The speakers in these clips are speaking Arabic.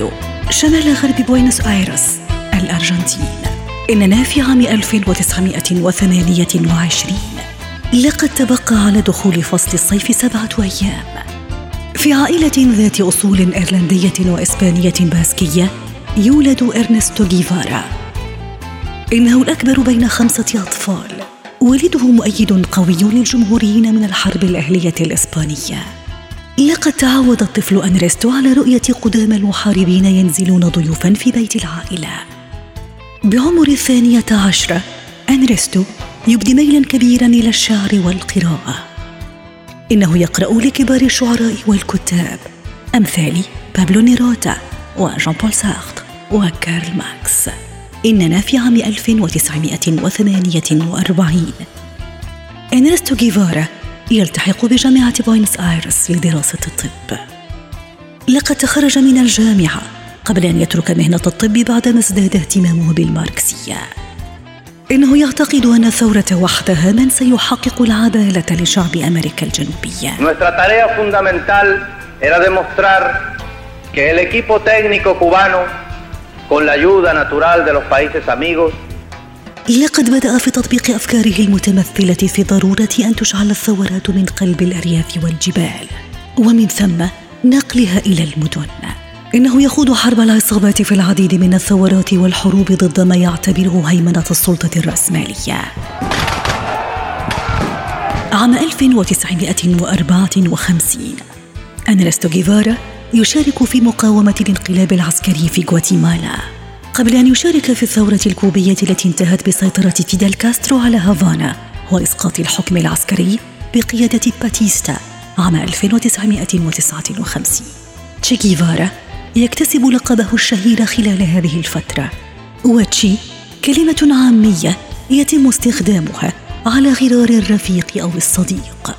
روساريو شمال غرب بوينوس آيرس الأرجنتين. إننا في عام 1928 لقد تبقى على دخول فصل الصيف سبعة أيام. في عائلة ذات أصول إيرلندية وإسبانية باسكية يولد إرنستو جيفارا. إنه الأكبر بين خمسة أطفال. والده مؤيد قوي للجمهوريين من الحرب الأهلية الإسبانية. لقد تعود الطفل إرنستو على رؤية قدامى المحاربين ينزلون ضيوفا في بيت العائلة. بعمر الثانية عشرة إرنستو يبدي ميلا كبيرا إلى الشعر والقراءة. إنه يقرأ لكبار الشعراء والكتاب. أمثال بابلو نيرودا وجان بول سارتر وكارل ماركس. إننا في عام 1948 إرنستو جيفارا يلتحق بجامعة بوينس آيرس لدراسة الطب. لقد تخرج من الجامعة قبل أن يترك مهنة الطب بعدما ازداد اهتمامه بالماركسية. إنه يعتقد أن الثورة وحدها من سيحقق العدالة لشعب أمريكا الجنوبية. Que el equipo técnico cubano, con la ayuda natural de los países amigos, لقد بدأ في تطبيق أفكاره المتمثلة في ضرورة أن تشعل الثورات من قلب الأرياف والجبال ومن ثم نقلها إلى المدن. إنه يخوض حرب العصابات في العديد من الثورات والحروب ضد ما يعتبره هيمنة السلطة الرأسمالية. عام 1954 أنرستو جيفارا يشارك في مقاومة الانقلاب العسكري في غواتيمالا. قبل أن يشارك في الثورة الكوبية التي انتهت بسيطرة فيدل كاسترو على هافانا وإسقاط الحكم العسكري بقيادة باتيستا عام 1959 تشي جيفارا يكتسب لقبه الشهير خلال هذه الفترة. وتشي كلمة عامية يتم استخدامها على غرار الرفيق أو الصديق.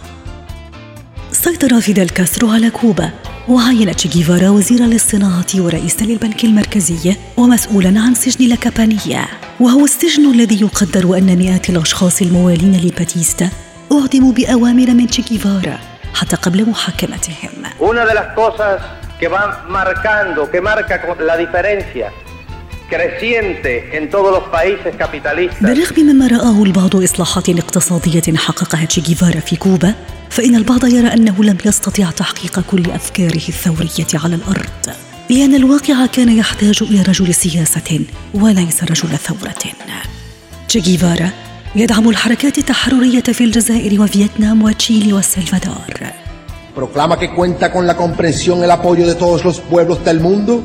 سيطر فيدل كاسترو على كوبا وعين تشي جيفارا وزيرا للصناعة ورئيسا للبنك المركزي ومسؤولا عن سجن لاكابانيا وهو السجن الذي يقدر أن مئات الأشخاص الموالين لباتيستا أعدموا بأوامر من تشي جيفارا حتى قبل محاكمتهم. بالرغم مما رآه البعض إصلاحات اقتصادية حققها تشي جيفارا في كوبا فإن البعض يرى أنه لم يستطع تحقيق كل أفكاره الثورية على الأرض. لأن الواقع كان يحتاج إلى رجل سياسة وليس رجل ثورة. تشي جيفارا يدعم الحركات التحررية في الجزائر وفيتنام وتشيلي والسلفادور Proclama que cuenta con la comprensión y el apoyo de todos los pueblos del mundo?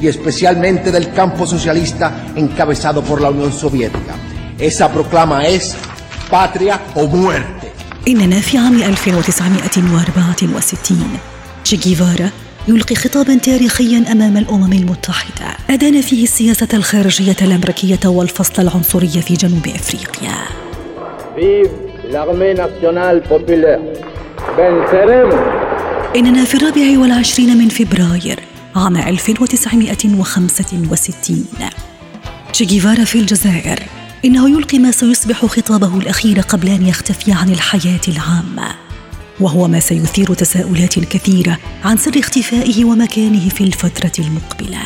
Y especialmente del campo socialista encabezado por la Unión Soviética. Esa proclama es patria o muerte. إننا في عام 1964 تشي جيفارا يلقي خطابا تاريخيا أمام الأمم المتحدة أدان فيه السياسة الخارجية الأمريكية والفصل العنصري في جنوب. Venceremos. إننا في الرابع والعشرين من فبراير عام 1965 تشي جيفارا في الجزائر. إنه يلقي ما سيصبح خطابه الأخير قبل أن يختفي عن الحياة العامة. وهو ما سيثير تساؤلات كثيرة عن سر اختفائه ومكانه في الفترة المقبلة.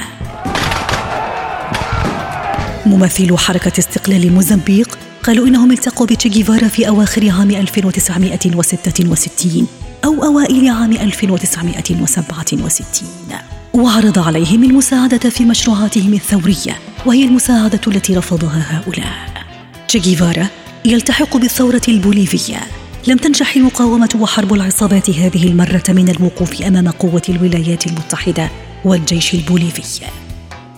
ممثلو حركة استقلال موزمبيق قالوا إنهم التقوا بتشي جيفارا في أواخر عام 1966 أو أوائل عام 1967 وعرض عليهم المساعدة في مشروعاتهم الثورية وهي المساعدة التي رفضها هؤلاء. جيفارا يلتحق بالثورة البوليفية. لم تنجح المقاومة وحرب العصابات هذه المرة من الوقوف أمام قوة الولايات المتحدة والجيش البوليفي.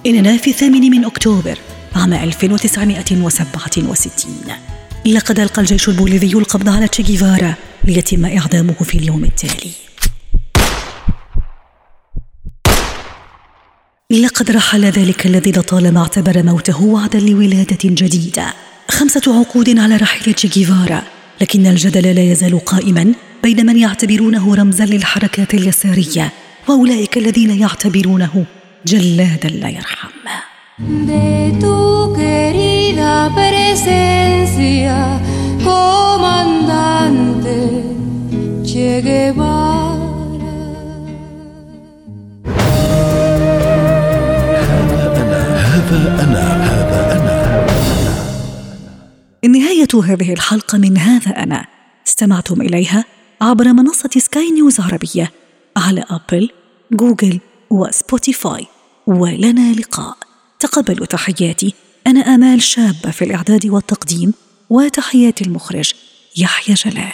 إننا في الثامن من أكتوبر عام 1967 لقد ألقى الجيش البوليفي القبض على تشيغيفارا ليتم إعدامه في اليوم التالي. لقد رحل ذلك الذي لطالما اعتبر موته وعدا لولادة جديدة. خمسة عقود على رحيل تشيغيفارا لكن الجدل لا يزال قائما بين من يعتبرونه رمزا للحركات اليسارية وأولئك الذين يعتبرونه جلادا لا يرحم. De tu querida presencia, هذا أنا. نهاية هذه الحلقة من هذا أنا. استمعتم إليها عبر منصة سكاي نيوز عربية على أبل، جوجل وسبوتيفاي. ولنا لقاء. تقبلوا تحياتي. أنا آمال شابة في الإعداد والتقديم وتحيات المخرج يحيى جلال.